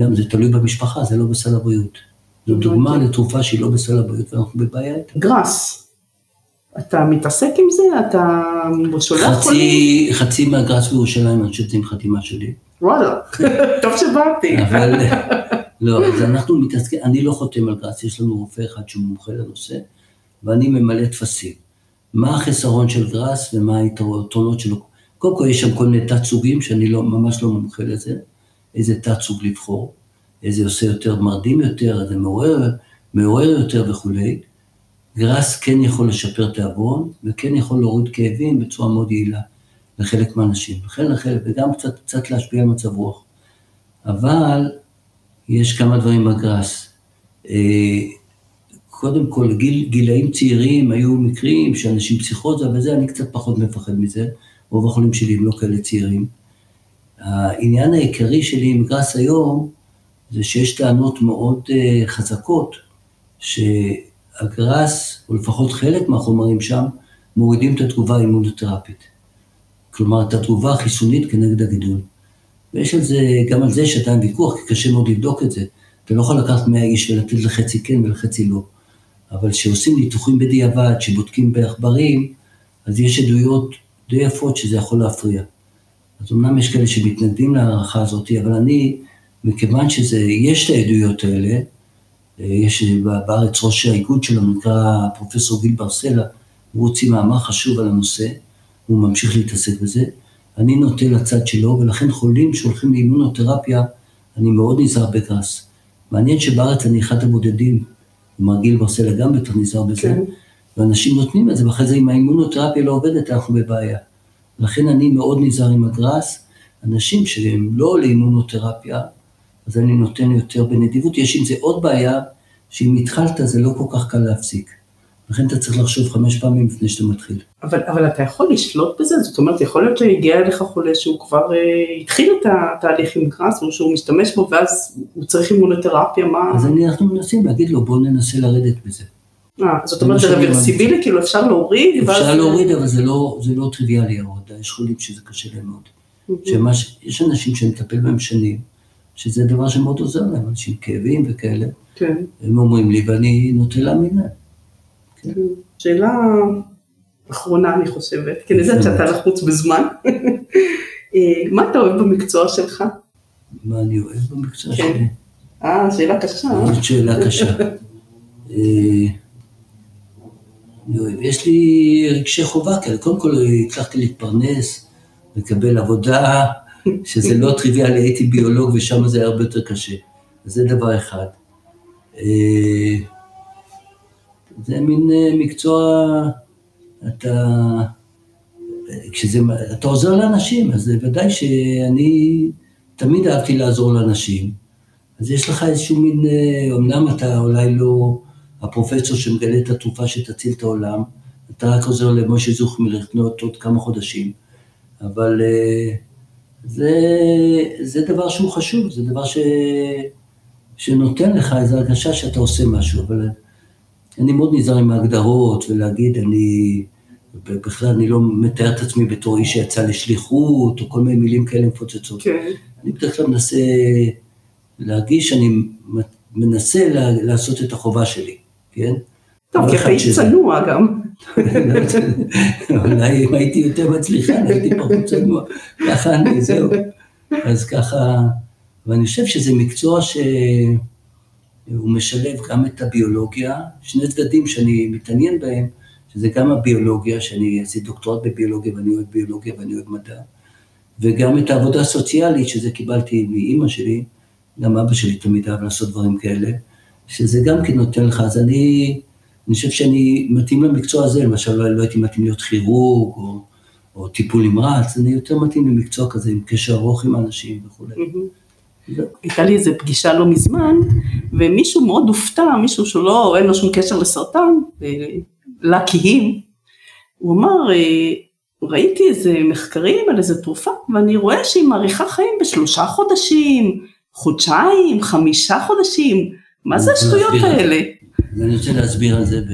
גם זה תלוי במשפחה, זה לא בסל הבריאות. זו דוגמה לתרופה שהיא לא בסל הבריאות ואנחנו בבעיה איתה. גראס. אתה מתעסק עם זה? אתה שולח חולים? חצי, חצי מהגראס בירושלים, אני חושב שזה עם חתימה שלי. וואלה, טוב שבאתי. אבל לא, אז אנחנו מתעסקים, אני לא חותם על גראס, יש לנו רופא אחד שהוא מומחה לנושא, ואני ממלא טפסים. מה החסרון של גראס ומה היתרונות שלו? קודם כל יש שם כל מיני תת סוגים שאני לא, ממש לא מומחה לזה, איזה תת סוג לבחור, איזה עושה יותר מרדים יותר, איזה מעורר, מעורר יותר וכולי. גראס כן יכול לשפר תיאבון, וכן יכול להוריד כאבים בצורה מאוד יעילה לחלק מהאנשים. לכן לחלק, וגם קצת, קצת להשפיע על מצב רוח. אבל יש כמה דברים בגראס. אה, קודם כל, גיל, גילאים צעירים, היו מקרים שאנשים פסיכוזה וזה, אני קצת פחות מפחד מזה. רוב החולים שלי הם לא כאלה צעירים. העניין העיקרי שלי עם גראס היום, זה שיש טענות מאוד אה, חזקות, שהגראס, או לפחות חלק מהחומרים שם, מורידים את התגובה האימונותרפית. כלומר, את התגובה החיסונית כנגד הגידול. ויש על זה, גם על זה יש עדיין ויכוח, כי קשה מאוד לבדוק את זה. אתה לא יכול לקחת 100 איש ולתת לחצי כן ולחצי לא. אבל כשעושים ניתוחים בדיעבד, שבודקים בעכברים, אז יש עדויות די יפות שזה יכול להפריע. אז אמנם יש כאלה שמתנגדים להערכה הזאת, אבל אני, מכיוון שזה, יש את העדויות האלה, יש בארץ ראש האיגוד שלנו, נקרא פרופסור גיל ברסלה, הוא הוציא מאמר חשוב על הנושא, הוא ממשיך להתעסק בזה, אני נוטה לצד שלו, ולכן חולים שהולכים לאימונותרפיה, אני מאוד נזהר בגס. מעניין שבארץ אני אחד הבודדים, כלומר גיל ברסלה גם בטח נזהר בזה, כן. ואנשים נותנים את זה, ואחרי זה אם האימונותרפיה לא עובדת, אנחנו בבעיה. לכן אני מאוד נזהר עם הגראס. אנשים שהם לא לאימונותרפיה, אז אני נותן יותר בנדיבות. יש עם זה עוד בעיה, שאם התחלת זה לא כל כך קל להפסיק. לכן אתה צריך לחשוב חמש פעמים לפני שאתה מתחיל. אבל, אבל אתה יכול לשלוט בזה? זאת אומרת, יכול להיות שהגיע אליך חולה שהוא כבר אה, התחיל את התהליך עם גראס, או שהוא משתמש בו ואז הוא צריך אימונותרפיה, מה... אז אני, אנחנו מנסים להגיד לו, בוא ננסה לרדת בזה. אה, זאת אומרת, זה רוורסיבילי, כאילו אפשר להוריד? אפשר להוריד, אבל זה לא, זה לא טריוויאלי יש חולים שזה קשה להם מאוד. שמש, יש אנשים שמטפל בהם שנים, שזה דבר שמאוד עוזר להם, אנשים כאבים וכאלה. כן. הם אומרים לי, ואני נוטה להאמין להם. כן. שאלה אחרונה, אני חושבת, כי אני יודעת שאתה לחוץ בזמן. אה, מה אתה אוהב במקצוע שלך? מה אני אוהב במקצוע כן. שלי? אה, שאלה קשה. זאת שאלה קשה. אה, יש לי רגשי חובה כאלה, קודם כל הצלחתי להתפרנס, לקבל עבודה, שזה לא טריוויאלי, הייתי ביולוג ושם זה היה הרבה יותר קשה. זה דבר אחד. אה, זה מין אה, מקצוע, אתה, כשזה, אתה עוזר לאנשים, אז ודאי שאני תמיד אהבתי לעזור לאנשים. אז יש לך איזשהו מין, אה, אמנם אתה אולי לא הפרופסור שמגלה את התרופה שתציל את העולם, אתה רק עוזר למשה זוכמי לקנות עוד כמה חודשים, אבל זה, זה דבר שהוא חשוב, זה דבר ש, שנותן לך איזו הרגשה שאתה עושה משהו, אבל אני מאוד נזהר עם ההגדרות ולהגיד, אני, בכלל אני לא מתאר את עצמי בתור איש שיצא לשליחות, או כל מיני מילים כאלה מפוצצות. כן. אני בדרך כלל מנסה להרגיש שאני מנסה לעשות את החובה שלי, כן? טוב, כי אתה איש צנוע גם. אולי אם הייתי יותר מצליחן, הייתי פחות צנוע. ככה אני, זהו. אז ככה, ואני חושב שזה מקצוע שהוא משלב גם את הביולוגיה, שני צדדים שאני מתעניין בהם, שזה גם הביולוגיה, שאני עשיתי דוקטורט בביולוגיה ואני אוהב ביולוגיה ואני אוהב מדע, וגם את העבודה הסוציאלית, שזה קיבלתי מאימא שלי, גם אבא שלי תמיד אהב לעשות דברים כאלה, שזה גם כן נותן לך, אז אני... אני חושב שאני מתאים למקצוע הזה, למשל לא, לא הייתי מתאים להיות כירורג או, או טיפול נמרץ, אני יותר מתאים למקצוע כזה עם קשר ארוך עם אנשים וכולי. הייתה לי איזו פגישה לא מזמן, ומישהו מאוד הופתע, מישהו שלא, אין לו שום קשר לסרטן, לקיים, הוא אמר, אה, ראיתי איזה מחקרים על איזה תרופה, ואני רואה שהיא מאריכה חיים בשלושה חודשים, חודשיים, חמישה חודשים, מה זה השטויות האלה? ואני רוצה להסביר על זה,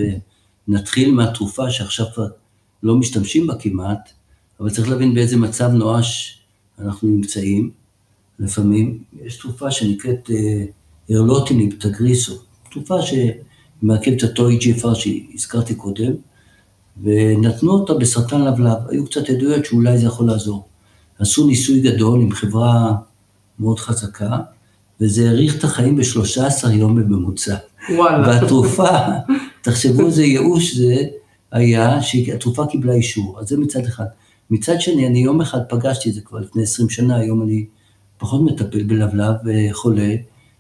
ונתחיל מהתרופה שעכשיו כבר לא משתמשים בה כמעט, אבל צריך להבין באיזה מצב נואש אנחנו נמצאים. לפעמים יש תרופה שנקראת הרלוטיניב, אה, טגריסו, תרופה שמעכבת את אותו EGFR שהזכרתי קודם, ונתנו אותה בסרטן לבלב, היו קצת עדויות שאולי זה יכול לעזור. עשו ניסוי גדול עם חברה מאוד חזקה, וזה האריך את החיים ב-13 יום בממוצע. וואלה. והתרופה, תחשבו איזה ייאוש זה היה, שהתרופה קיבלה אישור, אז זה מצד אחד. מצד שני, אני יום אחד פגשתי את זה כבר לפני 20 שנה, היום אני פחות מטפל בלבלב חולה,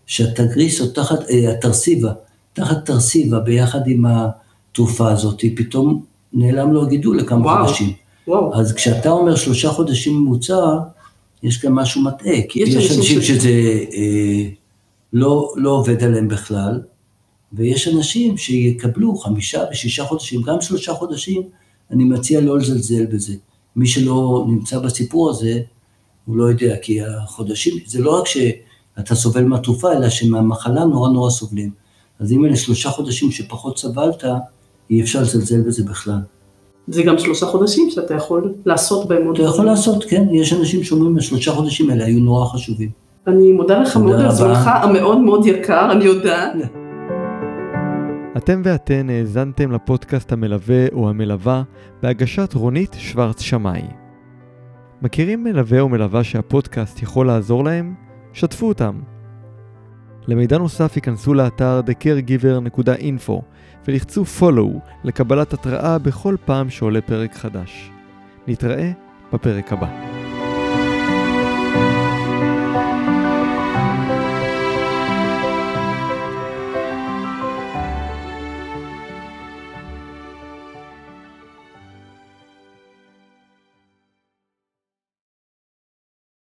שהתגריס, או תחת, אה, התרסיבה, תחת תרסיבה ביחד עם התרופה הזאת, פתאום נעלם לו הגידול לכמה וואו, חודשים. וואו. אז כשאתה אומר שלושה חודשים ממוצע, יש כאן משהו מטעה, כי יש, יש אנשים שזה אה, לא, לא עובד עליהם בכלל, ויש אנשים שיקבלו חמישה ושישה חודשים, גם שלושה חודשים, אני מציע לא לזלזל בזה. מי שלא נמצא בסיפור הזה, הוא לא יודע, כי החודשים, זה לא רק שאתה סובל מהתרופה, אלא שמהמחלה נורא נורא סובלים. אז אם אלה שלושה חודשים שפחות סבלת, אי אפשר לזלזל בזה בכלל. זה גם שלושה חודשים שאתה יכול לעשות בהם עוד אתה יכול לעשות, כן, יש אנשים שאומרים, השלושה חודשים האלה היו נורא חשובים. אני מודה לך מאוד על זמנך המאוד מאוד יקר, אני יודעת. אתם ואתן האזנתם לפודקאסט המלווה או המלווה בהגשת רונית שוורץ שמאי. מכירים מלווה או מלווה שהפודקאסט יכול לעזור להם? שתפו אותם. למידע נוסף ייכנסו לאתר thecaregiver.info ולחצו follow לקבלת התראה בכל פעם שעולה פרק חדש. נתראה בפרק הבא.